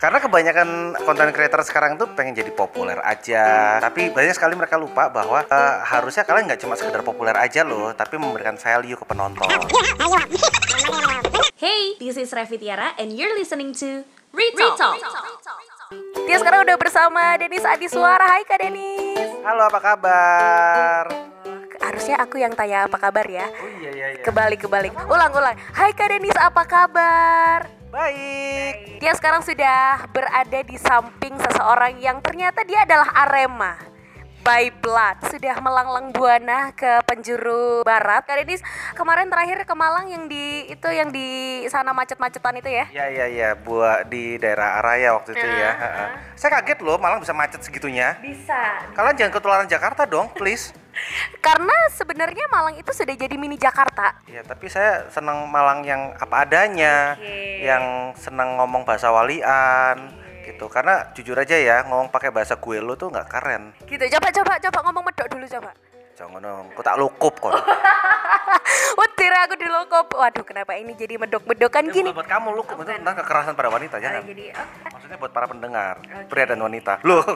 Karena kebanyakan konten creator sekarang tuh pengen jadi populer aja. Tapi banyak sekali mereka lupa bahwa eh, harusnya kalian nggak cuma sekedar populer aja loh, tapi memberikan value ke penonton. Hey, this is Revi Tiara and you're listening to Retalk. Dia sekarang udah bersama Denis Adiswara. Hai Kak Denis. Halo, apa kabar? Harusnya aku yang tanya apa kabar ya. Oh iya iya iya. Kebalik kebalik. Ulang ulang. Hai Kak Denis, apa kabar? Baik. Dia sekarang sudah berada di samping seseorang yang ternyata dia adalah Arema. By blood sudah melanglang buana ke penjuru barat. Kak Denis kemarin terakhir ke Malang yang di itu yang di sana macet-macetan itu ya? Iya iya iya, buat di daerah Araya waktu itu ya. Ha-ha. Saya kaget loh, Malang bisa macet segitunya. Bisa. Kalian jangan ketularan Jakarta dong, please. Karena sebenarnya Malang itu sudah jadi mini Jakarta. Ya, tapi saya senang Malang yang apa adanya, Oke. yang senang ngomong bahasa walian, gitu. Karena jujur aja ya, ngomong pakai bahasa gue lo tuh nggak keren. Gitu. Coba coba coba ngomong medok dulu coba. Jangan dong, aku tak lukup kok. Wetir aku dilokop. Waduh, kenapa ini jadi medok-medokan Ini gini? buat kamu lukup, itu tentang kekerasan pada wanita Oh, jangan. jadi oh. Maksudnya buat para pendengar, pria dan wanita. Loh,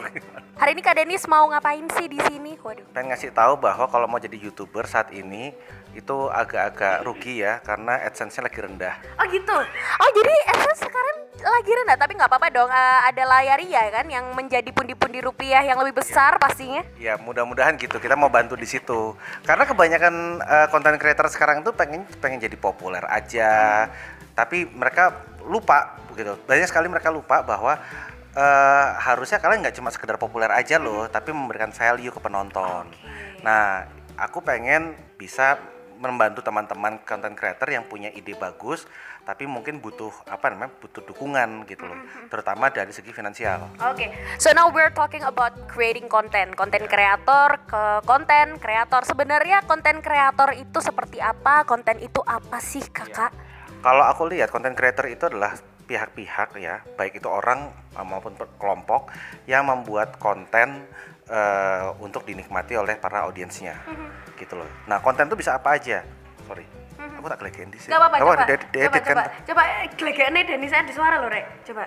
Hari ini Kak Denis mau ngapain sih di sini? Waduh. pengen ngasih tahu bahwa kalau mau jadi youtuber saat ini itu agak-agak rugi ya karena adsense-nya lagi rendah. Oh gitu. Oh jadi Essence sekarang lagi rendah, tapi nggak apa-apa dong. Eh, ada layaria kan yang menjadi pundi-pundi rupiah yang lebih besar pastinya. Ya mudah-mudahan gitu kita mau bantu di situ karena kebanyakan eh, konten creator sekarang tuh pengen pengen jadi populer aja tapi mereka lupa gitu banyak sekali mereka lupa bahwa eh, harusnya kalian nggak cuma sekedar populer aja loh tapi memberikan value ke penonton. Nah aku pengen bisa membantu teman-teman content creator yang punya ide bagus tapi mungkin butuh apa namanya butuh dukungan gitu loh terutama dari segi finansial. Oke, so now we're talking about creating content, konten kreator ke konten kreator. Sebenarnya konten kreator itu seperti apa? Konten itu apa sih, kakak? Kalau aku lihat konten creator itu adalah pihak-pihak ya, baik itu orang uh, maupun kelompok yang membuat konten uh, untuk dinikmati oleh para audiensnya, gitu loh. Nah konten itu bisa apa aja? Sorry, aku tak gelegein di sini. Gak apa-apa, Apa, coba, coba, kan? coba, coba, gelegeannya Denis saya di suara loh, Rek, coba.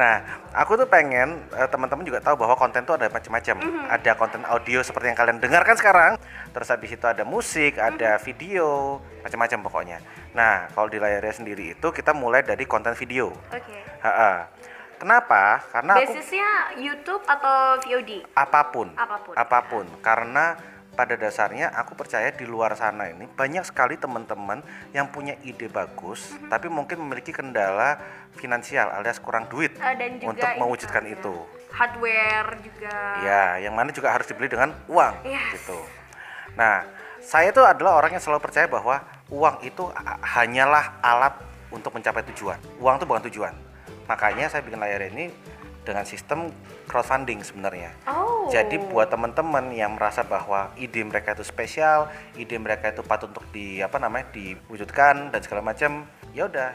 Nah, aku tuh pengen uh, teman-teman juga tahu bahwa konten tuh ada macam-macam. Mhm. Ada konten audio seperti yang kalian dengarkan sekarang. Terus habis itu ada musik, Mhm. ada video, macam-macam pokoknya. Nah, kalau di layarnya sendiri itu kita mulai dari konten video. Oke. Ha-ha. Kenapa? Karena aku Basisnya YouTube atau VOD? apa pun, Apa pun. apa pun. Karena pada dasarnya aku percaya di luar sana ini banyak sekali teman-teman yang punya ide bagus, Mhm. tapi mungkin memiliki kendala finansial alias kurang duit dan juga untuk mewujudkan kan, ya. itu. Hardware juga. Ya, yang mana juga harus dibeli dengan uang Yes. gitu. Nah, saya itu adalah orang yang selalu percaya bahwa uang itu hanyalah alat untuk mencapai tujuan. Uang itu bukan tujuan. Makanya saya bikin layar ini dengan sistem crowdfunding sebenarnya. Oh. Jadi buat teman-teman yang merasa bahwa ide mereka itu spesial, ide mereka itu patut untuk di apa namanya diwujudkan dan segala macam, ya udah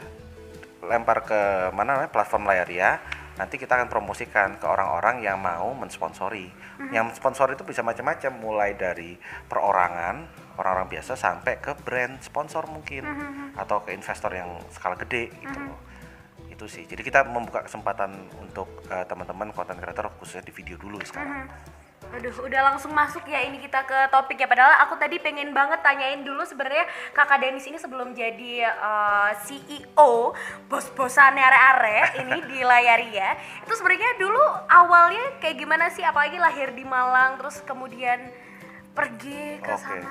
lempar ke mana namanya platform layar ya. Nanti kita akan promosikan ke orang-orang yang mau mensponsori. Yang sponsor itu bisa macam-macam, mulai dari perorangan orang-orang biasa sampai ke brand sponsor mungkin atau ke investor yang skala gede gitu loh. Itu sih. Jadi kita membuka kesempatan untuk eh, teman-teman konten creator khususnya di video dulu sekarang. Aduh, udah langsung masuk ya ini kita ke topik ya. Padahal aku tadi pengen banget tanyain dulu sebenarnya kakak Denis ini sebelum jadi eh, CEO bos-bosannya are-are ini di Layaria itu sebenarnya dulu awalnya kayak gimana sih? Apalagi lahir di Malang terus kemudian pergi ke Oke. sana.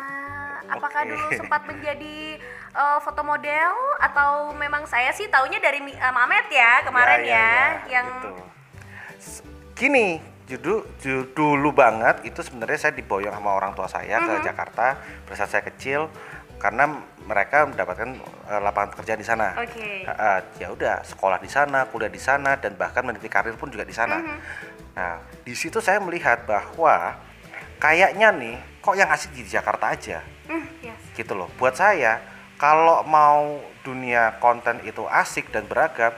Apakah Oke. dulu sempat menjadi eh, foto model atau memang saya sih taunya dari eh, Mamet ya kemarin ya, yang gitu. Gini, judul ju- dulu banget itu sebenarnya saya diboyong sama orang tua saya Mhm. ke Jakarta pada saat saya kecil karena mereka mendapatkan eh, lapangan pekerjaan di sana. Oke. Ha- ha, ya udah sekolah di sana, kuliah di sana dan bahkan meniti karir pun juga di sana. Mhm. Nah, di situ saya melihat bahwa kayaknya nih kok yang asik di Jakarta aja Hmm, yes. gitu loh. Buat saya, kalau mau dunia konten itu asik dan beragam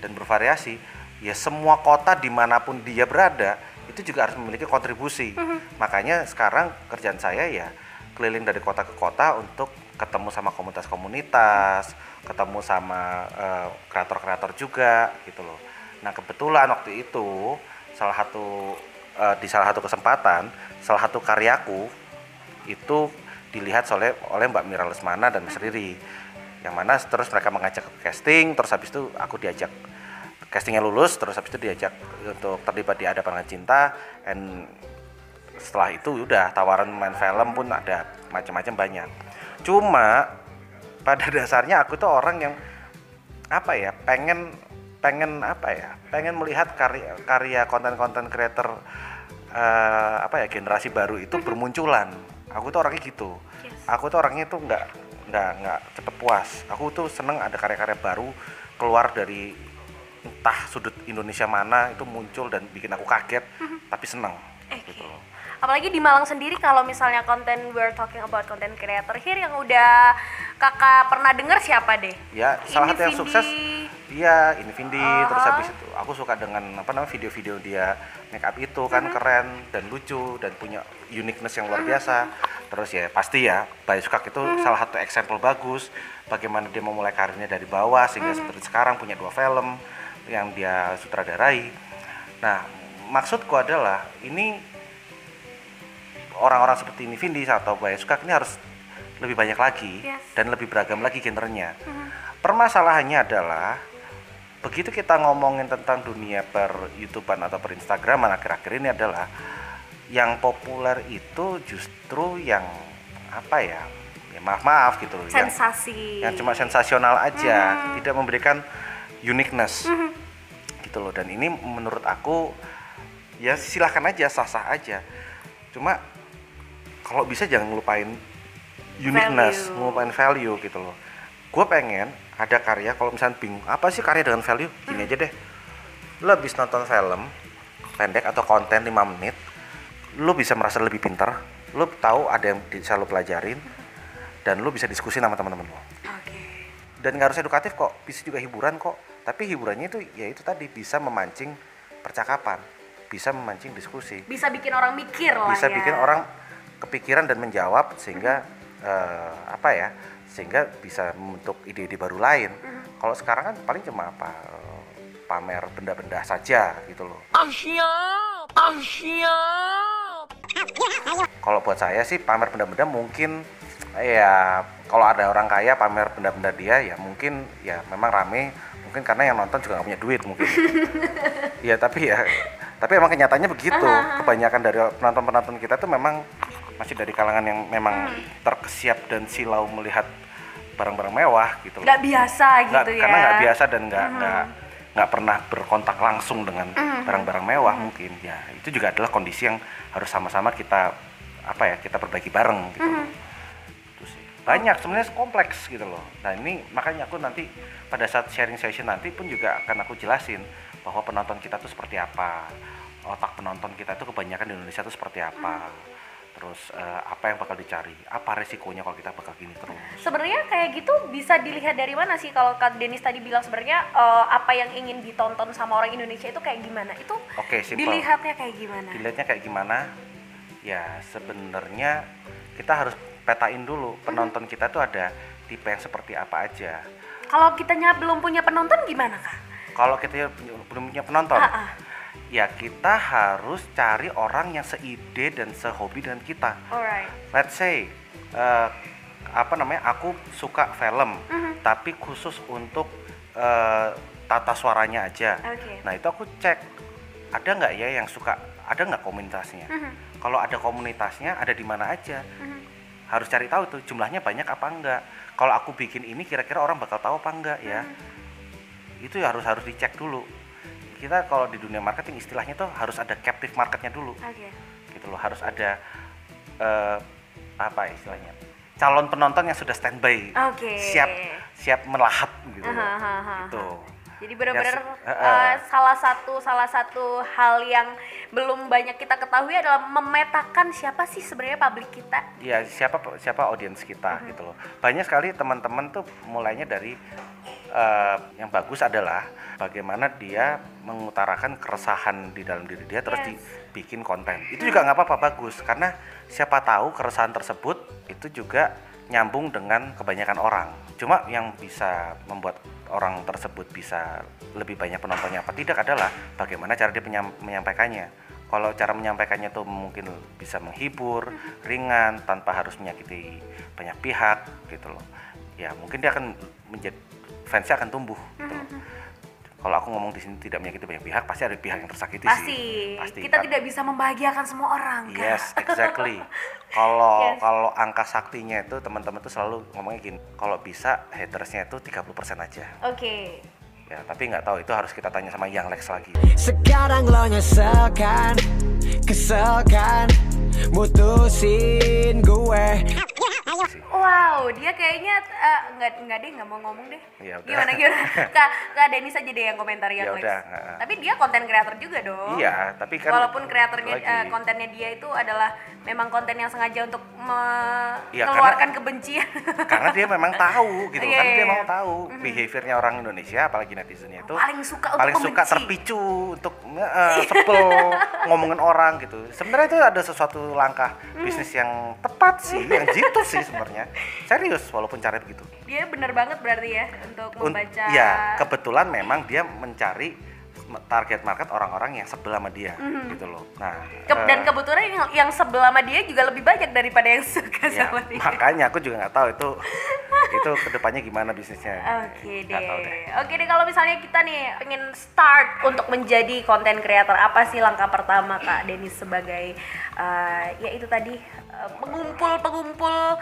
dan bervariasi, ya semua kota di mana pun dia berada itu juga harus memiliki kontribusi. Makanya sekarang kerjaan saya ya keliling dari kota ke kota untuk ketemu sama komunitas-komunitas ketemu sama eh, kreator-kreator juga gitu loh nah kebetulan waktu itu salah satu eh, di salah satu kesempatan salah satu karyaku itu dilihat oleh oleh Mbak Mira Lesmana dan Mas Riri. Yang mana terus mereka mengajak ke casting terus habis itu aku diajak castingnya lulus terus habis itu diajak untuk terlibat di ada pangan cinta and setelah itu udah tawaran main film pun ada macam-macam banyak. Cuma pada dasarnya aku tuh orang yang apa ya pengen pengen apa ya pengen melihat karya karya konten-konten creator eh, apa ya generasi baru itu bermunculan aku tuh orangnya gitu Yes. aku tuh orangnya tuh nggak nggak nggak cepet puas aku tuh seneng ada karya-karya baru keluar dari entah sudut Indonesia mana itu muncul dan bikin aku kaget tapi seneng Oke. gitu loh. Apalagi di Malang sendiri kalau misalnya konten we're talking about content creator here yang udah kakak pernah dengar siapa deh? ya salah satu yang sukses dia ini Vindi terus Aha. habis itu aku suka dengan apa namanya video-video dia make up itu kan keren dan lucu dan punya uniqueness yang luar biasa. Terus ya pasti ya Bayu Sukak itu salah satu example bagus bagaimana dia memulai karirnya dari bawah sehingga seperti sekarang punya dua film yang dia sutradarai. Nah maksudku adalah ini orang-orang seperti ini Vindi atau Bayu Sukak ini harus lebih banyak lagi Yes. dan lebih beragam lagi genrenya. Permasalahannya adalah begitu kita ngomongin tentang dunia per YouTubean atau per Instagraman akhir-akhir ini adalah yang populer itu justru yang apa ya? Ya maaf maaf gitu loh, yang Sensasi. yang cuma sensasional aja, tidak memberikan uniqueness. Gitu loh. Dan ini menurut aku ya silahkan aja sah-sah aja. Cuma kalau bisa jangan ngelupain uniqueness, Value. ngelupain value gitu loh. Gue pengen ada karya kalau misalnya bingung apa sih karya dengan value? Gini aja deh. Lo habis nonton film pendek atau konten 5 menit, lo bisa merasa lebih pintar, lo tahu ada yang bisa lo pelajarin, dan lo bisa diskusi sama teman-teman lo Oke. dan nggak harus edukatif kok bisa juga hiburan kok tapi hiburannya itu ya itu tadi bisa memancing percakapan bisa memancing diskusi Bisa bikin orang mikir lah bisa ya. bikin orang kepikiran dan menjawab sehingga eh, apa ya sehingga bisa membentuk ide-ide baru lain. Kalau sekarang kan paling cuma apa eh, pamer benda-benda saja gitu loh. Kalau buat saya sih pamer benda-benda mungkin ya kalau ada orang kaya pamer benda-benda dia ya mungkin ya memang rame. Mungkin karena yang nonton juga nggak punya duit mungkin. Ya tapi ya tapi emang kenyataannya begitu. Kebanyakan dari penonton-penonton kita tuh memang masih dari kalangan yang memang terkesiap dan silau melihat barang-barang mewah gitu loh. Nggak biasa gitu ya. karena nggak biasa dan nggak nggak nggak pernah berkontak langsung dengan barang-barang mewah mungkin. Ya itu juga adalah kondisi yang harus sama-sama kita apa ya kita perbaiki bareng gitu loh. Itu sih. banyak sebenarnya kompleks gitu loh. Nah ini makanya aku nanti pada saat sharing session nanti pun juga akan aku jelasin bahwa penonton kita tuh seperti apa otak penonton kita tuh kebanyakan di Indonesia tuh seperti apa terus eh, apa yang bakal dicari apa resikonya kalau kita bakal gini terus Sebenarnya kayak gitu bisa dilihat dari mana sih kalau Kak Denis tadi bilang sebenarnya eh, apa yang ingin ditonton sama orang Indonesia itu kayak gimana? Itu Oke, simple. dilihatnya kayak gimana? dilihatnya kayak gimana ya sebenarnya kita harus petain dulu penonton kita tuh ada tipe yang seperti apa aja Kalau kitanya belum punya penonton gimana kak? kalau kita belum punya penonton Ah, ah. Ya kita harus cari orang yang seide dan sehobi dengan kita Alright. let's say eh, apa namanya aku suka film Mhm. tapi khusus untuk eh, tata suaranya aja Oke. nah itu aku cek ada nggak ya yang suka ada nggak komunitasnya Mhm. kalau ada komunitasnya ada di mana aja Mhm. harus cari tahu tuh jumlahnya banyak apa enggak kalau aku bikin ini kira-kira orang bakal tahu apa enggak ya itu ya harus harus dicek dulu kita kalau di dunia marketing istilahnya tuh harus ada captive marketnya dulu Oke. gitu loh harus ada eh, apa istilahnya calon penonton yang sudah standby Oke. siap siap melahap gitu loh. Aha, aha, aha. gitu Jadi benar-benar Ya, se- eh, salah satu salah satu hal yang belum banyak kita ketahui adalah memetakan siapa sih sebenarnya publik kita. ya siapa siapa audiens kita gitu loh banyak sekali teman-teman tuh mulainya dari eh, yang bagus adalah bagaimana dia mengutarakan keresahan di dalam diri dia terus Yes. dibikin konten itu juga nggak apa-apa bagus karena siapa tahu keresahan tersebut itu juga nyambung dengan kebanyakan orang. Cuma yang bisa membuat orang tersebut bisa lebih banyak penontonnya apa tidak adalah bagaimana cara dia menyam- menyampaikannya. Kalau cara menyampaikannya tuh mungkin bisa menghibur, ringan, tanpa harus menyakiti banyak pihak gitu loh. Ya mungkin dia akan menjadi fansnya akan tumbuh gitu loh. Kalau aku ngomong di sini tidak menyakiti banyak pihak, pasti ada pihak yang tersakiti Pasti. sih. Pasti. Kita tidak bisa membahagiakan semua orang. kan? Yes, exactly. Kalau Yes. kalau angka saktinya itu teman-teman tuh selalu ngomongnya gini, kalau bisa hatersnya itu 30% aja. Oke. Ya, tapi nggak tahu itu harus kita tanya sama Yang Lex lagi. Sekarang lo nyesel kan Kesel kan Mutusin gue. Wow, dia kayaknya eh, nggak nggak deh nggak mau ngomong deh. Ya udah. Gimana gimana? Kak Kak Denis aja deh yang komentar yang Ya Lex. udah. Tapi dia konten kreator juga dong. Iya, tapi kan Walaupun kreatornya eh, kontennya dia itu adalah memang konten yang sengaja untuk Iya, mengeluarkan karena- kebencian. karena dia memang tahu gitu Iya, karena iya, dia iya. mau tahu behaviornya orang Indonesia apalagi netizennya itu Paling suka untuk paling suka membenci. terpicu untuk eh, sebel ngomongin orang gitu sebenarnya itu ada sesuatu langkah Mm. bisnis yang tepat sih yang jitu sih sebenarnya serius walaupun cara begitu dia bener banget berarti ya untuk Un- membaca. ya kebetulan memang dia mencari target market orang-orang yang sebel sama dia gitu loh nah Ke- eh, dan kebetulan yang, yang sebelah sama dia juga lebih banyak daripada yang suka ya, sama dia. makanya aku juga nggak tahu itu itu ke depannya gimana bisnisnya Oke Nggak tahu deh. Oke deh kalau misalnya kita nih pengen start untuk menjadi konten creator apa sih langkah pertama Kak Denis sebagai eh, ya itu tadi eh, pengumpul-pengumpul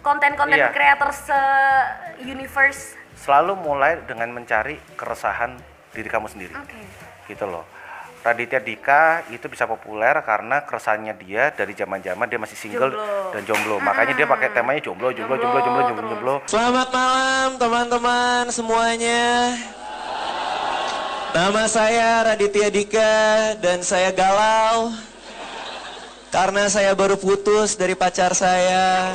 konten-konten Iya. creator se universe. selalu mulai dengan mencari keresahan diri kamu sendiri. Oke. gitu loh. Raditya Dika itu bisa populer karena keresahannya dia dari zaman-zaman dia masih single Jomblo. dan jomblo. Makanya dia pakai temanya jomblo jomblo jomblo jomblo jomblo jomblo. Selamat malam teman-teman semuanya. Nama saya Raditya Dika dan saya galau Karena saya baru putus dari pacar saya.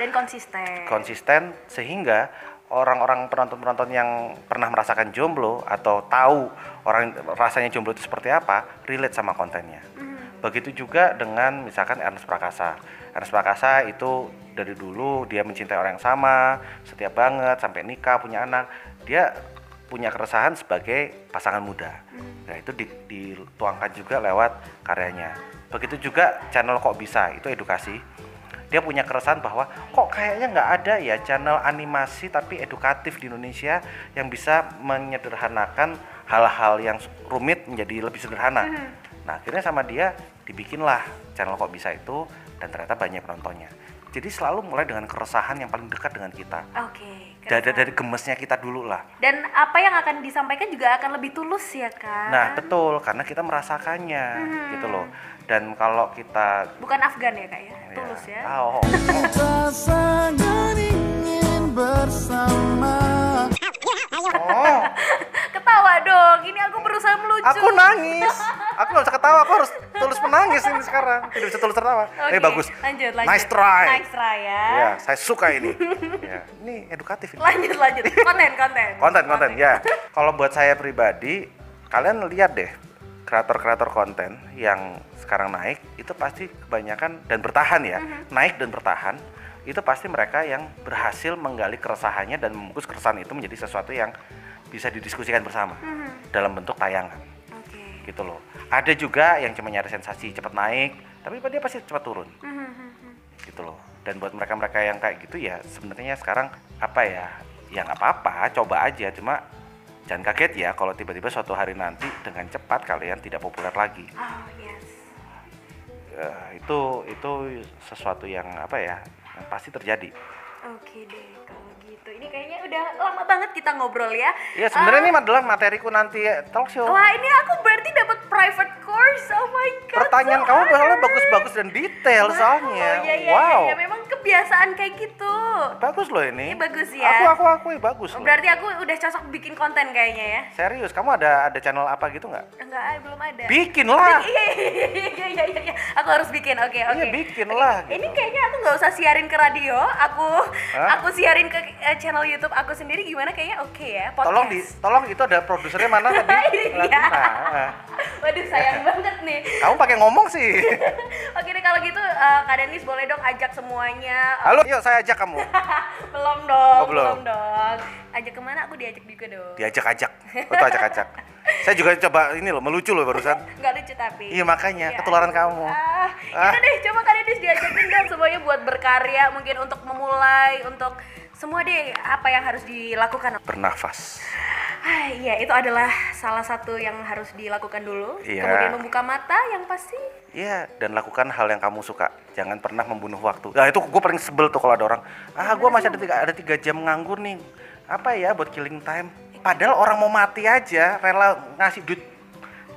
Dan konsisten. konsisten sehingga orang-orang penonton-penonton yang pernah merasakan jomblo atau tahu orang rasanya jomblo itu seperti apa relate sama kontennya. Begitu juga dengan misalkan Ernest Prakasa. Ernest Prakasa itu dari dulu dia mencintai orang yang sama setia banget sampai nikah punya anak. Dia punya keresahan sebagai pasangan muda. Nah itu di- dituangkan juga lewat karyanya. Begitu juga channel kok bisa itu edukasi dia punya keresahan bahwa kok kayaknya nggak ada ya channel animasi tapi edukatif di Indonesia yang bisa menyederhanakan hal-hal yang rumit menjadi lebih sederhana. Nah akhirnya sama dia dibikinlah channel kok bisa itu dan ternyata banyak penontonnya. Jadi selalu mulai dengan keresahan yang paling dekat dengan kita. Oke. Dari, dari gemesnya kita dulu lah. Dan apa yang akan disampaikan juga akan lebih tulus ya kan? Nah betul karena kita merasakannya gitu loh. Dan kalau kita Bukan Afgan ya kak ya? Tulus ya. Oh, oh. Bersama oh. Berusaha melucu. Aku nangis. Aku gak bisa ketawa, aku harus tulus menangis ini sekarang. Tidak bisa tulus tertawa. Oke, Eh bagus. Lanjut, lanjut. Nice try. Nice try ya. Ya, saya suka ini. ya, ini edukatif ini. Lanjut, lanjut. Konten, konten. Konten, konten, ya. Kalau buat saya pribadi, kalian lihat deh kreator-kreator konten yang sekarang naik itu pasti kebanyakan dan bertahan ya, Mhm. naik dan bertahan itu pasti mereka yang berhasil menggali keresahannya dan membungkus keresahan itu menjadi sesuatu yang bisa didiskusikan bersama Mhm. dalam bentuk tayangan Oke. gitu loh. Ada juga yang cuma nyari sensasi cepat naik, tapi dia pasti cepat turun Mhm, gitu loh. Dan buat mereka-mereka yang kayak gitu ya sebenarnya sekarang apa ya? Ya nggak apa-apa, coba aja. Cuma jangan kaget ya kalau tiba-tiba suatu hari nanti dengan cepat kalian tidak populer lagi. Oh, yes. Ya, itu itu sesuatu yang apa ya? Yang pasti terjadi. Oke deh, kalau gitu. Ini kayaknya udah lama banget kita ngobrol ya. Ya sebenarnya Eh, ini adalah materiku nanti ya, talk show. Wah, ini aku berarti dapat private course. Oh my god. Pertanyaan so kamu soalnya bagus-bagus dan detail soalnya. Oh iya iya, wow. iya, iya. memang kebiasaan kayak gitu. Bagus loh ini. Ini bagus ya. Aku aku akui bagus loh. Berarti aku udah cocok bikin konten kayaknya ya. Serius, kamu ada ada channel apa gitu nggak? Enggak, belum ada. Bikin. Iya iya iya iya iya iya. Aku harus bikin. Oke, oke. Iya, bikin lah, Ini gitu. kayaknya aku nggak usah siarin ke radio. Aku Hah? aku siarin ke eh, channel YouTube aku sendiri gimana kayaknya oke ya. Podcast. Tolong di tolong itu ada produsernya mana tadi? Iya. Nah, Waduh sayang banget nih. kamu pakai ngomong sih. Oke deh kalau gitu eh, Kak Denis boleh dong ajak semuanya. Halo, yuk saya ajak kamu. belum dong, Oh, belum. dong. Ajak ke mana? Aku diajak juga dong. Diajak-ajak. Betul ajak-ajak. Saya juga coba ini loh, melucu loh barusan. Nggak lucu tapi. Iya makanya, Iya, ketularan aduh. kamu. Ah, Ah. deh, coba Dedis diajakin dong semuanya buat berkarya, mungkin untuk memulai, untuk semua deh apa yang harus dilakukan. Bernafas. Ah, iya, itu adalah salah satu yang harus dilakukan dulu. Iya. Kemudian membuka mata yang pasti. Iya, dan lakukan hal yang kamu suka. Jangan pernah membunuh waktu. Nah itu gue paling sebel tuh kalau ada orang, ah gue masih ada tiga, ada tiga jam nganggur nih. Apa ya buat killing time? Padahal orang mau mati aja, rela ngasih duit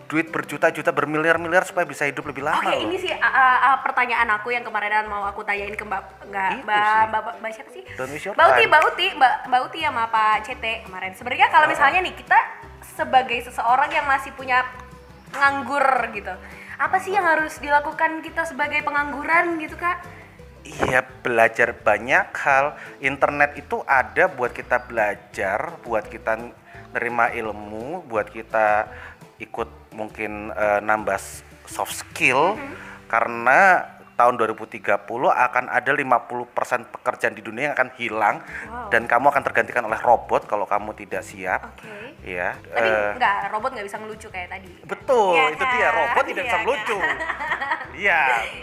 duit berjuta-juta bermiliar-miliar supaya bisa hidup lebih lama Oke, loh. ini sih ah, ah, pertanyaan aku yang kemarin mau aku tanyain ke Mbak nggak Itu Mbak. Mbak, Mbak, Mbak siapa sih? Waste your Mbak Uti, time. Mbak Uti, Mbak, Mbak Uti sama Pak CT kemarin. Sebenarnya kalau misalnya nih kita sebagai seseorang yang masih punya nganggur gitu, apa sih yang harus dilakukan kita sebagai pengangguran gitu kak? Iya, belajar banyak hal. Internet itu ada buat kita belajar, buat kita nerima ilmu, buat kita ikut mungkin eh, nambah soft skill karena tahun 2030 akan ada 50% pekerjaan di dunia yang akan hilang Wow. dan kamu akan tergantikan oleh robot kalau kamu tidak siap. Oke. Ya. Tapi eh, nggak, robot nggak bisa ngelucu kayak tadi. Betul, Iya itu dia kan? robot tidak bisa Iya melucu. Iya,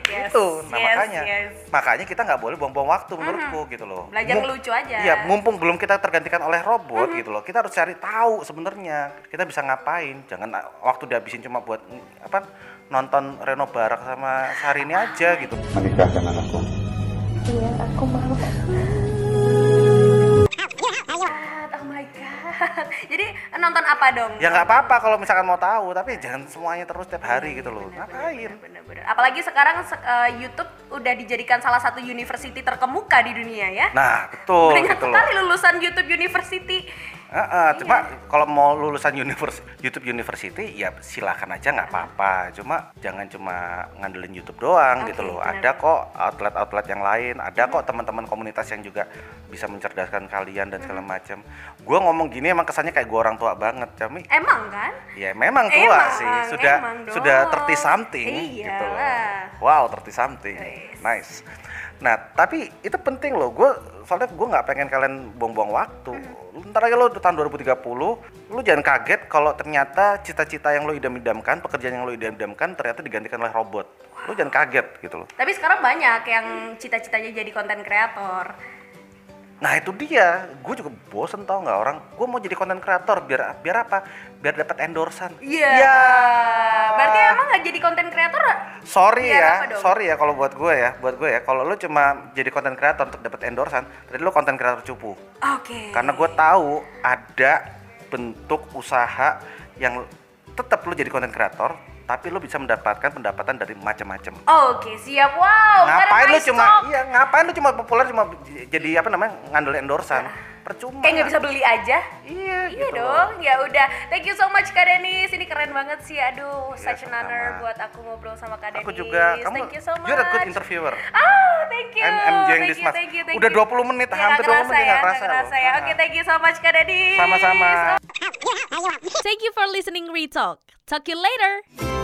Yes, itu. Nah yes, makanya, yes. makanya kita nggak boleh buang-buang waktu menurutku gitu loh. Belajar Mum- ngelucu aja. Iya, mumpung belum kita tergantikan oleh robot gitu loh. Kita harus cari tahu sebenarnya kita bisa ngapain. Jangan ah, waktu dihabisin cuma buat mm, apa nonton Reno Barak sama Syahrini aja gitu. Menikah dengan aku. Oh Jadi nonton apa dong? Ya nggak apa-apa kalau misalkan mau tahu, tapi jangan semuanya terus tiap hari gitu loh. Ngapain? Bener-bener. Apalagi sekarang se- eh, YouTube udah dijadikan salah satu university terkemuka di dunia ya. Nah, betul Banyak gitu loh. sekali lulusan YouTube University. Heeh, cuma kalau mau lulusan univers YouTube University ya silakan aja nggak apa-apa. Cuma jangan cuma ngandelin YouTube doang Oke, gitu loh. benar. Ada kok outlet-outlet yang lain, ada kok teman-teman komunitas yang juga bisa mencerdaskan kalian dan segala macam. Gua ngomong gini emang kesannya kayak gua orang tua banget, Cami. Emang kan? Ya memang tua Emang, sih, sudah emang dong. sudah 30 something gitu loh. Wow, 30 something. Yes. Nice. Nah, tapi itu penting loh. Gue soalnya gue nggak pengen kalian buang-buang waktu. Hmm. Ntar aja lo tahun 2030, lu jangan kaget kalau ternyata cita-cita yang lo idam-idamkan, pekerjaan yang lo idam-idamkan ternyata digantikan oleh robot. Lu jangan kaget gitu loh. Tapi sekarang banyak yang cita-citanya jadi konten kreator. Nah itu dia, gue juga bosen tau nggak orang. Gue mau jadi konten kreator biar biar apa? Biar dapat endorsan. Iya. Ya. Berarti emang nggak jadi konten kreator? Sorry Biar ya, sorry ya kalau buat gue ya, buat gue ya. Kalau lu cuma jadi konten kreator untuk dapat endorsan, berarti lu konten kreator cupu. Oke. Karena gue tahu ada bentuk usaha yang tetap lu jadi konten kreator, tapi lu bisa mendapatkan pendapatan dari macam-macam. Oke, siap. Wow. ngapain nice cuma iya ngapain lu cuma populer cuma jadi apa namanya ngandel endorsan percuma Kayak nggak bisa beli aja. iya Iya gitu dong, ya udah. Thank you so much Kak Denis. Ini keren banget sih. Aduh, Iya, such an honor buat aku ngobrol sama Kak Denis. aku juga kamu thank you so much. you're a good interviewer Ah, thank you. I'm- I'm thank this you, thank you, thank Udah you. 20 menit, Ya, hampir nggak 20 menit, nggak ya, kerasa loh. ya. Oke, thank you so much Kak Denis. sama-sama Thank you for listening Retalk. Talk you later.